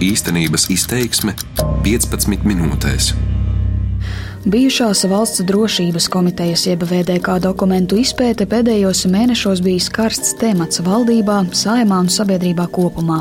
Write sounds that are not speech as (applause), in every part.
Īstenības izteiksme 15 minūtēs. Bijušās valsts drošības komitejas jeb VDK dokumentu izpēte pēdējos mēnešos bijis karsts temats valdībā, saimā un sabiedrībā kopumā.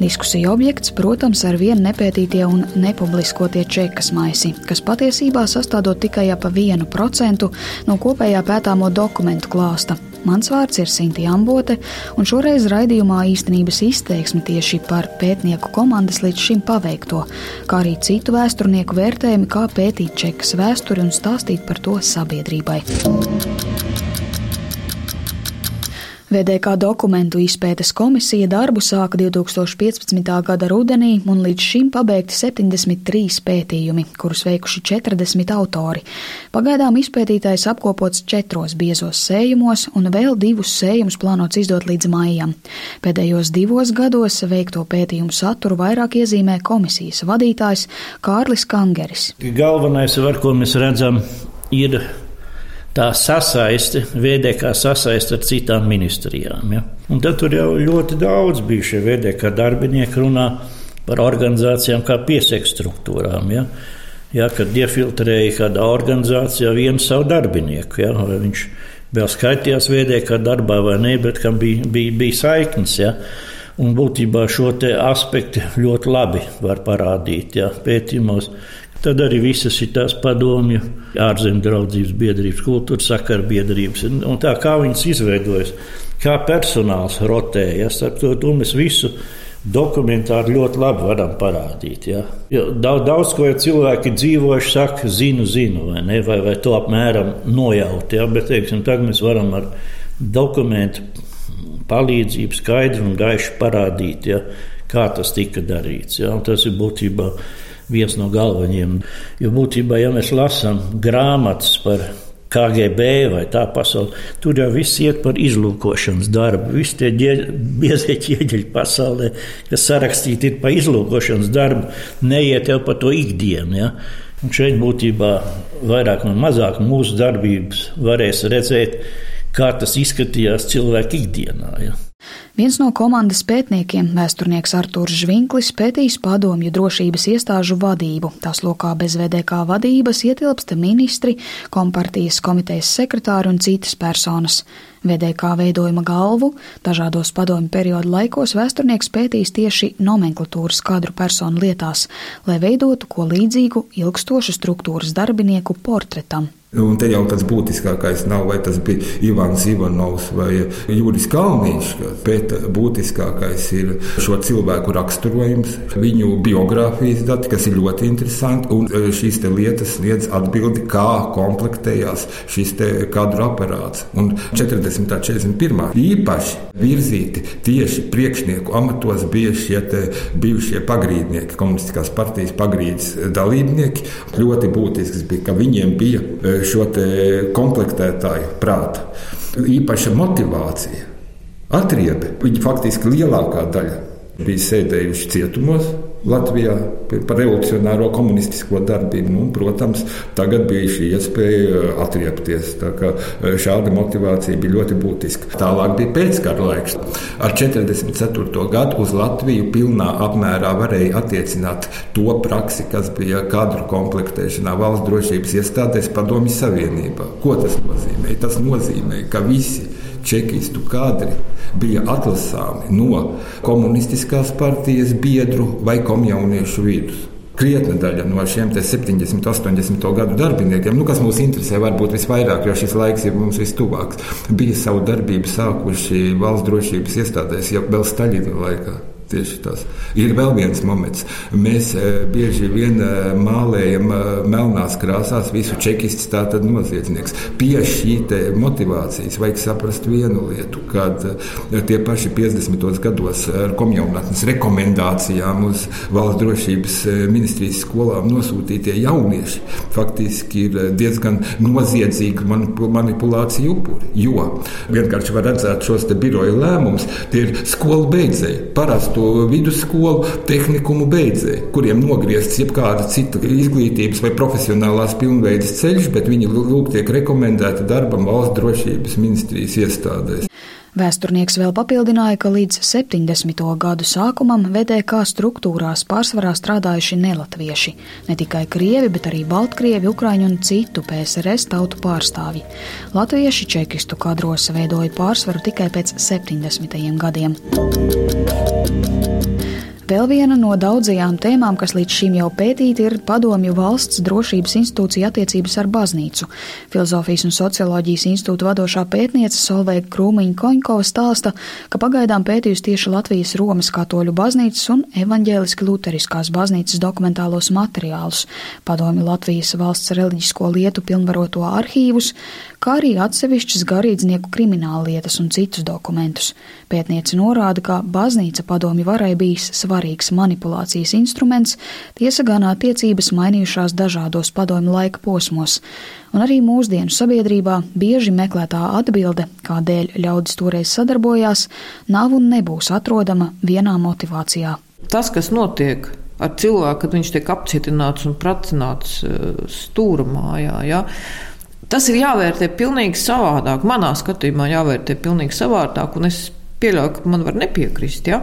Diskusija objekts, protams, ar vienu nepētītie un nepubliskotie čekas maisi, kas patiesībā sastādot tikai ap vienu procentu no kopējā pētāmo dokumentu klāsta. Mans vārds ir Sinti Ambote, un šoreiz raidījumā īstenības izteiksme tieši par pētnieku komandas līdz šim paveikto, kā arī citu vēsturnieku vērtējumi, kā pētīt čekas vēsturi un stāstīt par to sabiedrībai. VDK dokumentu izpētes komisija darbu sāka 2015. gada rudenī, un līdz šim pabeigti 73 pētījumi, kurus veikuši 40 autori. Pagaidām izpētītājs apkopots četros biezos sējumos, un vēl divus sējumus plānots izdot līdz maijam. Pēdējos divos gados veikto pētījumu saturu vairāk iezīmē komisijas vadītājs Kārlis Kangeris. Galvenais, ar ko mēs redzam, ir tā sasaiste, VDK sasaiste ar citām ministrijām. Ja? Un tad tur jau ļoti daudz bija šie VDK darbinieki runā par organizācijām kā piesek struktūrām. Ja? Ja, kad iefiltrēja kādā organizācijā vienu savu darbinieku, ja? vai viņš vēl skaitījās VDK darbā vai nē, bet kam bija, bija, bija saiknes. Ja? Un būtībā šo aspektu ļoti labi var parādīt ja, pētījumos, Tad arī visas ir tās padomju, ārzemju draudzības biedrības, kultūras sakaru biedrības. Un tā kā viņas izveidojas, kā personāls rotējas, to mēs visu dokumentāri ļoti labi varam parādīt. Ja? Jo daudz, daudz ko ja cilvēki dzīvojuši, saka, zinu, zinu, vai, ne, vai, vai to apmēram nojaut. Ja? Bet teiksim, tagad mēs varam ar dokumentu palīdzību skaidri un gaiši parādīt, ja? kā tas tika darīts. Ja? Un tas ir būtībā viens no galvenajiem. Jo būtībā, ja mēs lasām grāmatas par KGB vai tā pasaule, tur jau viss iet par izlūkošanas darbu. Visi tie biezie ķieģeļi pasaulē, kas sarakstīti ir par izlūkošanas darbu, neiet jau par to ikdienu. Ja? Un šeit būtībā vairāk vai mazāk mūsu darbības varēs redzēt, kā tas izskatījās cilvēku ikdienā. Ja? Viens no komandas pētniekiem, vēsturnieks Artūrs Žvinklis, pētījis padomju drošības iestāžu vadību. Tās lokā bez VDK vadības ietilpst ministri, kompartijas komitejas sekretāri un citas personas. VDK veidojuma galvu dažādos padomju periodu laikos vēsturnieks pētījis tieši nomenklatūras kadru personu lietās, lai veidotu ko līdzīgu ilgstošu struktūras darbinieku portretam. Un te jau tas būtiskākais nav, vai tas bija Ivans Ivanovs vai Juris Kalniņš, bet būtiskākais ir šo cilvēku raksturojums, viņu biogrāfijas dati, kas ir ļoti interesanti, un e, šīs lietas sniedz atbildi, kā komplektējās šis kadru aparāts. Un 40. un 41. īpaši virzīti tieši priekšnieku amatos bija šie bijušie pagrīdnieki, komunistiskās partijas pagrīdes dalībnieki. Ļoti būtisks bija, ka viņiem bija e, šo komplektētāju prāta. Īpaša motivācija, atriebe, viņa faktiski lielākā daļa bija sēdējuši cietumos, Latvijā par revolucionāro komunistisko darbību. Nu, protams, tagad bija šī iespēja atriepties. E, šāda motivācija bija ļoti būtiska. Tālāk bija pēckara laiks. Ar 44. gadu uz Latviju pilnā apmērā varēja attiecināt to praksi, kas bija kadru komplektēšanā valsts drošības iestādēs Padomju Savienībā. Ko tas nozīmē? Tas nozīmē, ka visi čekistu kadri bija atlasāmi no komunistiskās partijas biedru vai komjauniešu vidus. Krietna daļa no šiem 70, 80 gadu darbiniekiem, nu, kas mūs interesē, varbūt visvairāk, jo šis laiks ir mums vistuvāks, bija savu darbību sākuši valsts drošības iestādēs jau vēl Staļina laikā. Tieši tas ir vēl viens moments. Mēs e, bieži vien e, mālējam e, melnās krāsās visu čekistu, tātad noziedznieks. Pie šī motivācijas vajag saprast vienu lietu, kad tie paši 50. gados ar komjaunatnes rekomendācijām uz valsts drošības ministrijas skolām nosūtītie jaunieši faktiski ir diezgan noziedzīgi manipulāciju upuri. Jo vienkārši var redzēt šos biroja lēmumus, tie ir skolu beidzēji. Parasti to vidusskolu, tehnikumu beidzēji, kuriem nogriezts jebkāda cita izglītības vai profesionālās pilnveidas ceļš, bet viņi lūk tiek rekomendēti darbam valsts drošības ministrijas iestādēs. Vēsturnieks vēl papildināja, ka līdz 70. gadu sākumam VDK struktūrās pārsvarā strādājuši nelatvieši, ne tikai krievi, bet arī baltkrievi, ukraiņu un citu PSRS tautu pārstāvji. Latvieši čekistu kadros veidoja pārsvaru tikai pēc 70. gadiem. Vēl viena no daudzajām tēmām, kas līdz šim jau pētīta, ir padomju valsts drošības institūcija attiecības ar baznīcu. Filozofijas un socioloģijas institūta vadošā pētniece Solveiga Krūmiņa Koņkova stāsta, ka pagaidām pētījusi tieši Latvijas Romas katoļu baznīcas un evaņģēliski luteriskās baznīcas dokumentālos materiālus, padomju Latvijas valsts reliģisko lietu pilnvaroto arhīvus, kā arī atsevišķas garīdznieku krimināllietas un citus dokumentus. Pētniece norāda, ka baznīca padomju varai bijis svarīgs svarīgs manipulācijas instruments, tiesa gan attiecības mainījušās dažādos padomju laika posmos, un arī mūsdienu sabiedrībā bieži meklētā atbilde, kādēļ ļaudis toreiz sadarbojās, nav un nebūs atrodama vienā motivācijā. Tas, kas notiek ar cilvēku, kad viņš tiek apcietināts un pratināts eh, stūrmājā, ja, tas ir jāvērtē pilnīgi savādāk. Manā skatījumā jāvērtē pilnīgi savādāk, un es pieļauju, ka man var nepiekrist. Ja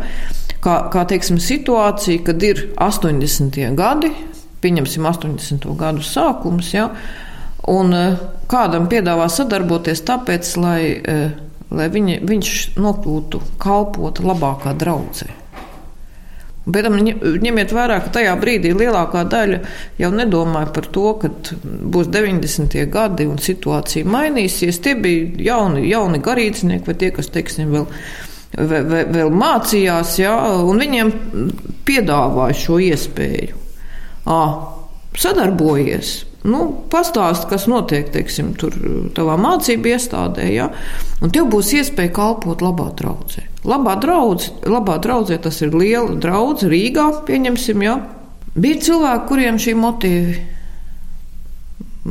kā, kā teiksim, situācija, kad ir 80. gadi, pieņemsim 80. gadu sākums, ja, un eh, kādam piedāvā sadarboties tāpēc, lai, eh, lai viņa, viņš nokļūtu kalpot labākā draudzē. Bet ņemiet vērā, ka tajā brīdī lielākā daļa jau nedomāja par to, ka būs 90. gadi un situācija mainīsies. Tie bija jauni, jauni garīdznieki vai tie, kas, teiksim, vēl vēl, vēl mācījās, ja, un viņiem piedāvāja šo iespēju. À, sadarbojies, nu, pastāst, kas notiek, teiksim, tur tavā mācību iestādē, ja, un tev būs iespēja kalpot labā draudzē. Labā draudzē, labā draudzē tas ir liela draudze Rīgā, pieņemsim, ja. Bija cilvēki, kuriem šī motīvi,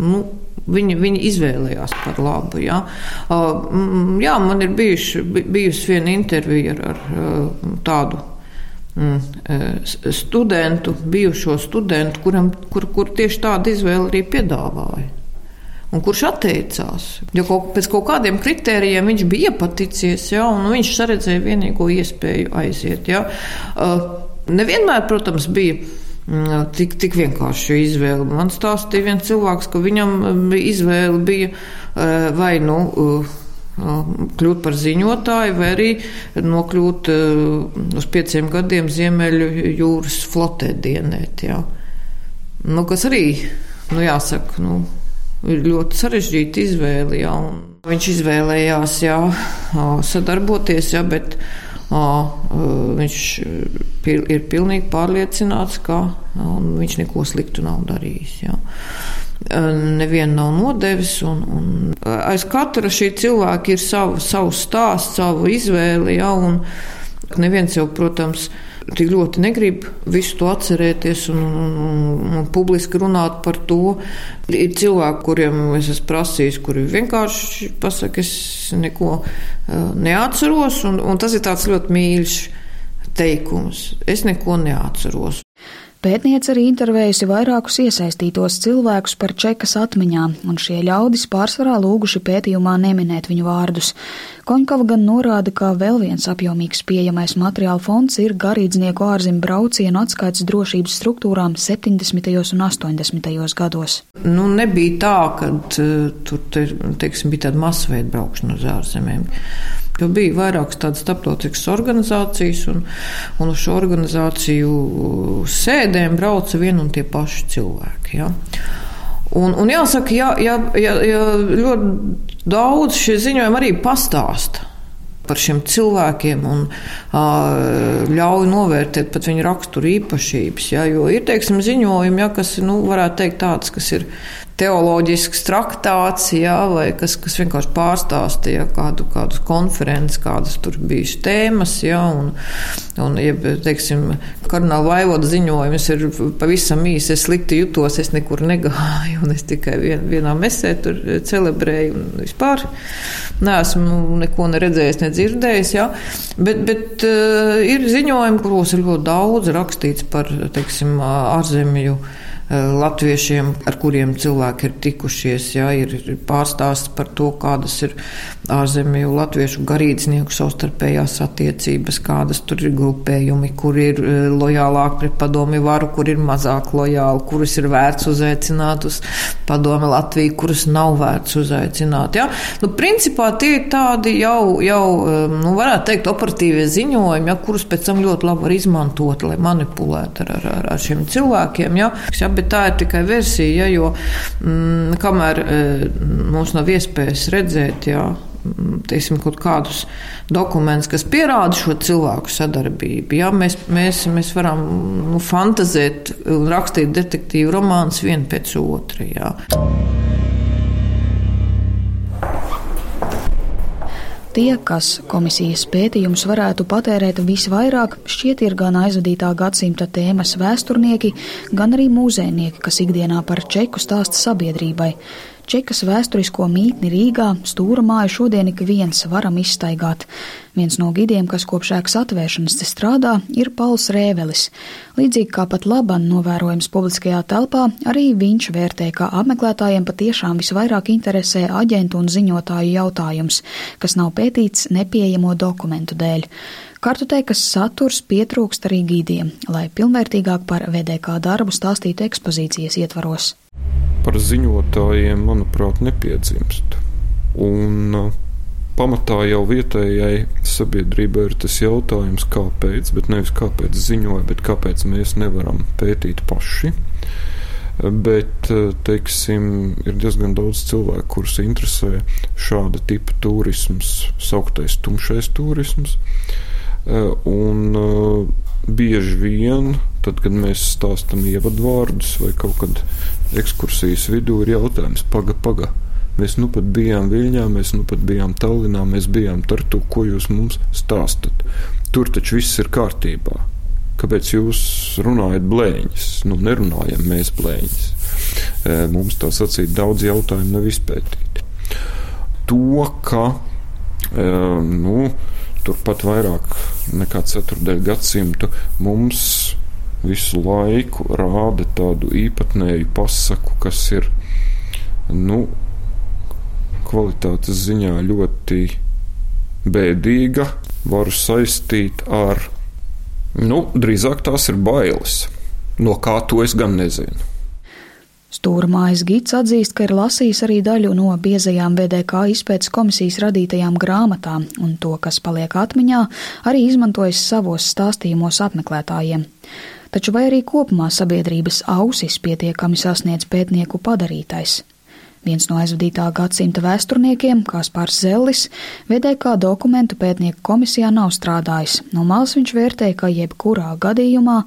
nu, Viņi, viņi izvēlējās par labu. Jā, uh, jā man ir bijuši, bijusi viena intervija ar, ar tādu mm, studentu, bijušo studentu, kuram, kur, kur tieši tādu izvēli arī piedāvāja. Un kurš atteicās? Jo kaut, pēc kaut kādiem kritērijiem viņš bija iepaticies, ja, un viņš redzēja vienīgo iespēju aiziet. Ja. Nevienmēr, protams, bija Mm, tik, tik vienkārši izvēle. Man stāstīja viens cilvēks, ka viņam mm, izvēle bija eh, vai nu eh, kļūt par ziņotāju, vai arī nokļūt eh, uz pieciem gadiem Ziemeļu jūras flotē dienēt. Jā. Nu, kas arī, nu, jāsaka, nu, ir ļoti sarežģīta izvēle. Jā, viņš izvēlējās jā, sadarboties, jā, bet Viņš ir pilnīgi pārliecināts, ka viņš neko sliktu nav darījis. Jā. Nevienu nav nodevis, un, un aiz katra šī cilvēka ir savu, savu stāstu, savu izvēli. Jā, un neviens jau, protams, tik ļoti negrib visu to atcerēties un, un, un, un publiski runāt par to. Ir cilvēki, kuriem es esmu prasījis, kuri vienkārši pasaka, es neko uh, neatceros, un, un tas ir tāds ļoti mīļš teikums. Es neko neatceros. Pētniece arī intervējusi vairākus iesaistītos cilvēkus par čekas atmiņām, un šie ļaudis pārsvarā lūguši pētījumā neminēt viņu vārdus. Koņkava gan norāda, ka vēl viens apjomīgs pieejamais materiāla fonds ir garīdznieku ārzemju braucienu atskaites drošības struktūrām 70. un 80. gados. Nu, nebija tā, ka tur te, teiksim, bija tāda masveida braukšana uz ārzemēm. Jo bija vairākas tādas starptautiskas organizācijas, un, un uz šo organizāciju sēdēm brauca vien un tie paši cilvēki. Ja. Un, un jāsaka, ja, ja, ja, ja ļoti daudz šie ziņojumi arī pastāsta par šiem cilvēkiem un uh, ļauj novērtēt pat viņu raksturu īpašības. Ja, jo ir, teiksim, ziņojumi, ja, kas, nu, varētu teikt tāds, kas ir teoloģisks traktāts, jā, vai kas, kas vienkārši pārstāstīja kādu, kādu konferenci, kādas tur bijušas tēmas, jā, un, un ja, teiksim, kardināla vaivoda ziņojums ir pavisam īsi, es slikti jutos, es nekur negāju, un es tikai vien, vienā mesē tur celebrēju, un vispār neesmu neko neredzējis, nedzirdējis, jā, bet, bet uh, ir ziņojumi, kuros ir ļoti daudz rakstīts par, teiksim, ārzemju latviešiem, ar kuriem cilvēki ir tikušies. Jā, ir pārstāsts par to, kādas ir ārzemju latviešu garīdznieku savstarpējās attiecības, kādas tur ir grupējumi, kur ir lojālāk pret padomi varu, kur ir mazāk lojāli, kurus ir vērts uzaicināt uz padomi Latviju, kurus nav vērts uzaicināt. Jā. Nu, principā tie ir tādi jau, jau nu, varētu teikt, operatīvie ziņojumi, ja, kurus pēc tam ļoti labi var izmantot, lai manipulētu ar, ar, ar šiem cilvēkiem. Ja. Ja, bet tā ir tikai versija, ja, jo mm, kamēr mums nav iespējas redzēt, ja, teiksim, kaut kādus dokumentus, kas pierāda šo cilvēku sadarbību. Jā, mēs, mēs, mēs varam nu, fantazēt un rakstīt detektīvu romānus vienu pēc otra. Jā. Tie, kas komisijas pētījumus varētu patērēt visvairāk, šķiet ir gan aizvadītā gadsimta tēmas vēsturnieki, gan arī mūzēnieki, kas ikdienā par čeku stāsta sabiedrībai. Čekas vēsturisko mītni Rīgā stūra māju šodien ik viens varam izstaigāt. Viens no gidiem, kas kopš ēkas atvēršanas te strādā, ir Pauls Rēvelis. Līdzīgi kā pat laban novērojams publiskajā telpā, arī viņš vērtē, ka apmeklētājiem patiešām visvairāk interesē aģentu un ziņotāju jautājums, kas nav pētīts nepieejamo dokumentu dēļ. Kartotēkas saturs pietrūkst arī gīdiem, lai pilnvērtīgāk par VDK darbu stāstītu ekspozīcijas ietvaros par ziņotājiem, manuprāt, nepiedzimst. Un uh, pamatā jau vietējai sabiedrībai ir tas jautājums, kāpēc, bet nevis kāpēc ziņoja, bet kāpēc mēs nevaram pētīt paši. Bet, uh, teiksim, ir diezgan daudz cilvēku, kurus interesē šāda tipa turisms, sauktais tumšais turisms. Uh, un bieži vien, tad, kad mēs stāstām ievadvārdus vai kaut kad ekskursijas vidū, ir jautājums, paga, paga. Mēs nu pat bijām Viļņā, mēs nu pat bijām Tallinā, mēs bijām Tartu, ko jūs mums stāstat. Tur taču viss ir kārtībā. Kāpēc jūs runājat blēņas? Nu, nerunājam mēs blēņas. E, mums tā sacīt daudz jautājumu nav izpētīti. To, ka, e, nu, turpat vairāk nekā ceturdaļu gadsimtu mums visu laiku rāda tādu īpatnēju pasaku, kas ir nu, kvalitātes ziņā ļoti bēdīga. Varu saistīt ar, nu, drīzāk tās ir bailes. No kā to es gan nezinu. Stūrmājas gids atzīst, ka ir lasījis arī daļu no biezajām VDK izpētes komisijas radītajām grāmatām, un to, kas paliek atmiņā, arī izmantojis savos stāstījumos apmeklētājiem. Taču vai arī kopumā sabiedrības ausis pietiekami sasniedz pētnieku padarītais? Viens no aizvadītā gadsimta vēsturniekiem, Kaspars Zellis, VDK dokumentu pētnieku komisijā nav strādājis. No malas viņš vērtē, ka jebkurā gadījumā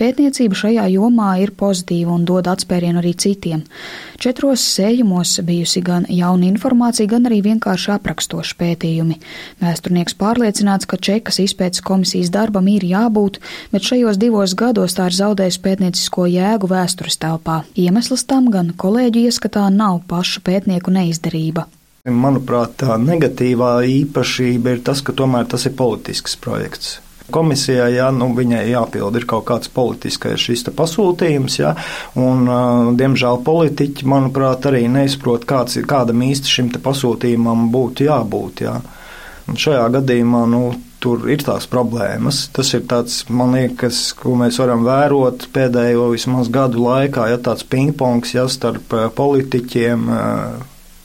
pētniecība šajā jomā ir pozitīva un dod atspērienu arī citiem. Četros sējumos bijusi gan jauna informācija, gan arī vienkārši aprakstoši pētījumi. Vēsturnieks pārliecināts, ka Čekas izpētes komisijas darbam ir jābūt, bet šajos divos gados tā ir zaudējusi pētniecisko jēgu vēstures telpā. Iemesls tam gan kolēģi ieskatā nav pašu pētnieku neizdarība. Manuprāt, tā negatīvā īpašība ir tas, ka tomēr tas ir politisks projekts. Komisijai, ja nu, viņai jāpild ir kaut kāds politiskais šis pasūtījums, ja, un, diemžēl, politiķi, manuprāt, arī neizprot, kāds, kādam īsti šim pasūtījumam būtu jābūt. Ja. Un šajā gadījumā, nu, tur ir tās problēmas. Tas ir tāds, man liekas, ko mēs varam vērot pēdējo vismaz gadu laikā, ja tāds pingpongs ja, starp politiķiem,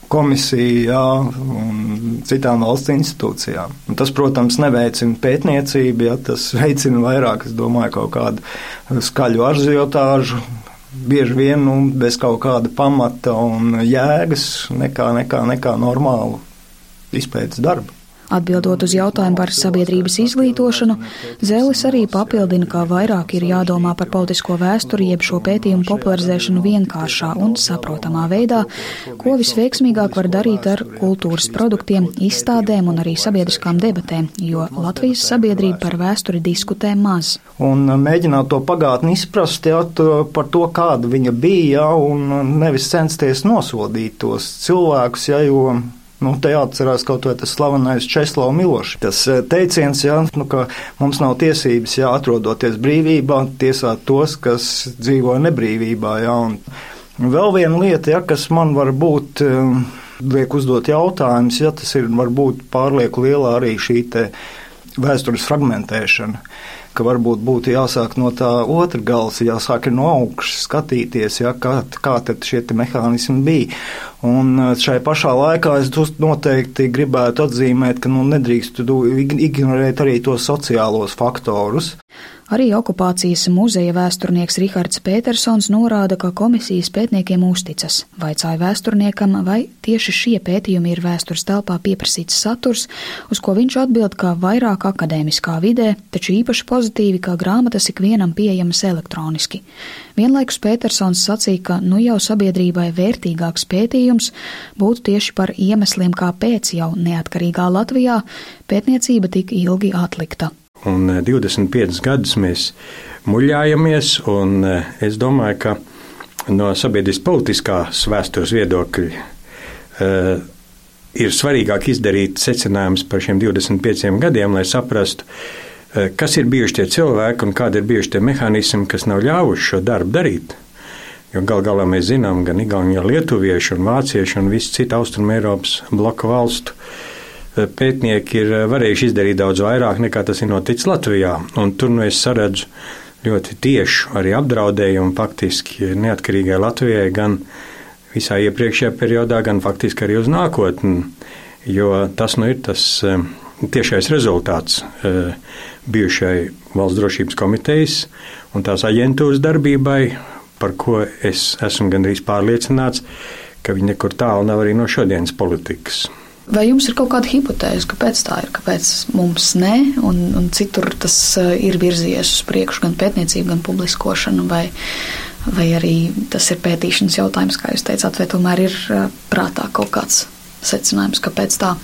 komisijā un citām valsts institūcijām. Un tas, protams, neveicina pētniecību, ja tas (laughs) veicina vairāk, es domāju, kaut kādu skaļu arziotāžu. Bieži vien nu, bez kaut kāda pamata un jēgas, nekā, nekā, nekā normālu izpētes darbu. Atbildot uz jautājumu par sabiedrības izglītošanu, Zēlis arī papildina, ka vairāk ir jādomā par politisko vēsturi, jeb šo pētījumu popularizēšanu vienkāršā un saprotamā veidā, ko visveiksmīgāk var darīt ar kultūras produktiem, izstādēm un arī sabiedriskām debatēm, jo Latvijas sabiedrība par vēsturi diskutē maz. Un mēģināt to pagātni izprast jā, par to, kāda viņa bija, un nevis censties nosodīt tos cilvēkus, jā, jo Nu, te jāatcerās kaut vai tas slavenais Česlavs Milošs. Tas eh, teiciens, jā, nu, ka mums nav tiesības, jā, atrodoties brīvībā, tiesāt tos, kas dzīvo nebrīvībā. Jā, un vēl viena lieta, jā, kas man var būt. Um, liek uzdot jautājumus, ja tas ir varbūt pārlieku liela arī šī vēstures fragmentēšana ka varbūt būtu jāsāk no tā otra gala, jāsāk no augšas skatīties, ja, kā, kā šie mehānismi bija. Un uh, šai pašā laikā es noteikti gribētu atzīmēt, ka nu, nedrīkst ignorēt arī tos sociālos faktorus. Arī okupācijas muzeja vēsturnieks Rihards Petersons norāda, ka komisijas pētniekiem uzticas. Vaicāja vēsturniekam, vai tieši šie pētījumi ir vēstures telpā pieprasīts saturs, uz ko viņš atbild, ka vairāk akadēmiskā vidē, taču īpaši pozitīvi, ka grāmatas ikvienam pieejamas elektroniski. Vienlaikus Petersons sacīja, ka nu jau sabiedrībai vērtīgāks pētījums būtu tieši par iemesliem, kāpēc jau neatkarīgā Latvijā pētniecība tik ilgi atlikta. Un 25 eh, gadus mēs muļājamies, un eh, es domāju, ka no sabiedriskas politiskās vēstures viedokļa uh, ir svarīgāk izdarīt secinājumus par šiem 25 gadiem, lai saprastu, uh, kas ir bijuši tie cilvēki un kādi ir bijuši tie mehānismi, kas nav ļāvuši šo darbu darīt. Jo gal galā mēs zinām, gan Igaunija, Lietuvieši un Vācieši un visi citi Austrum Eiropas bloka valstu uh, pētnieki ir varējuši izdarīt daudz vairāk nekā tas ir noticis Latvijā. Un tur nu es saredzu ļoti tiešu arī apdraudējumu faktiski neatkarīgai Latvijai gan visā iepriekšējā periodā, gan faktiski arī uz nākotni. Jo tas nu ir tas eh, tiešais rezultāts eh, bijušai valsts drošības komitejas un tās aģentūras darbībai, par ko es esmu gandrīz pārliecināts, ka viņi nekur tālu nav arī no šodienas politikas. Vai jums ir kaut kāda hipotēze, kāpēc tā ir, kāpēc mums ne, un, un citur tas eh, ir virzies uz priekšu, gan pētniecība, gan publiskošana, vai, vai arī tas ir pētīšanas jautājums, kā jūs teicāt, vai tomēr ir eh, prātā kaut kāds secinājums, kāpēc tā?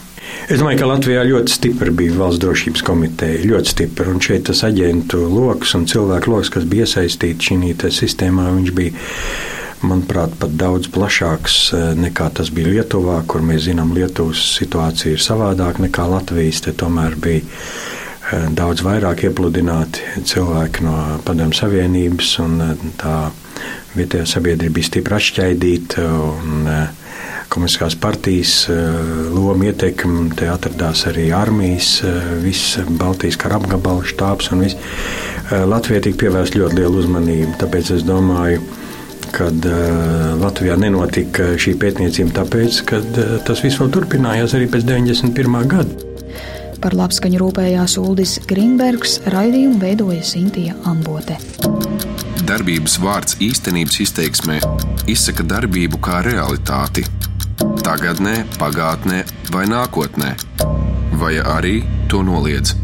Es domāju, ka Latvijā ļoti stipra bija valsts drošības komiteja. Ļoti stipra. Un šeit tas aģentu lokus un cilvēku lokus, kas bija iesaistīti šī sistēmā, viņš bija manuprāt, pat daudz plašāks eh, nekā tas bija Lietuvā, kur mēs zinām, Lietuvas situācija ir savādāka nekā Latvijas. Te tomēr bija eh, daudz vairāk iepludināti cilvēki no Padomju Savienības, un eh, tā vietējā sabiedrība bija stipri atšķaidīta. Un, Komunistiskās partijas loma ietekme, te atradās arī armijas, viss Baltijas kara apgabala štābs un viss. Latvijai tika pievērsta ļoti liela uzmanība, tāpēc es domāju, ka kad uh, Latvijā nenotika šī pētniecība, tāpēc, ka uh, eh, tas viss vēl turpinājās arī pēc 91. gada. Par labskaņu rūpējās Uldis Grīnbergs, raidījumu veidoja Sintīja Ambote. Darbības vārds īstenības izteiksmē izsaka darbību kā realitāti. Tagatnē, pagātnē vai nākotnē, vai arī to noliedz.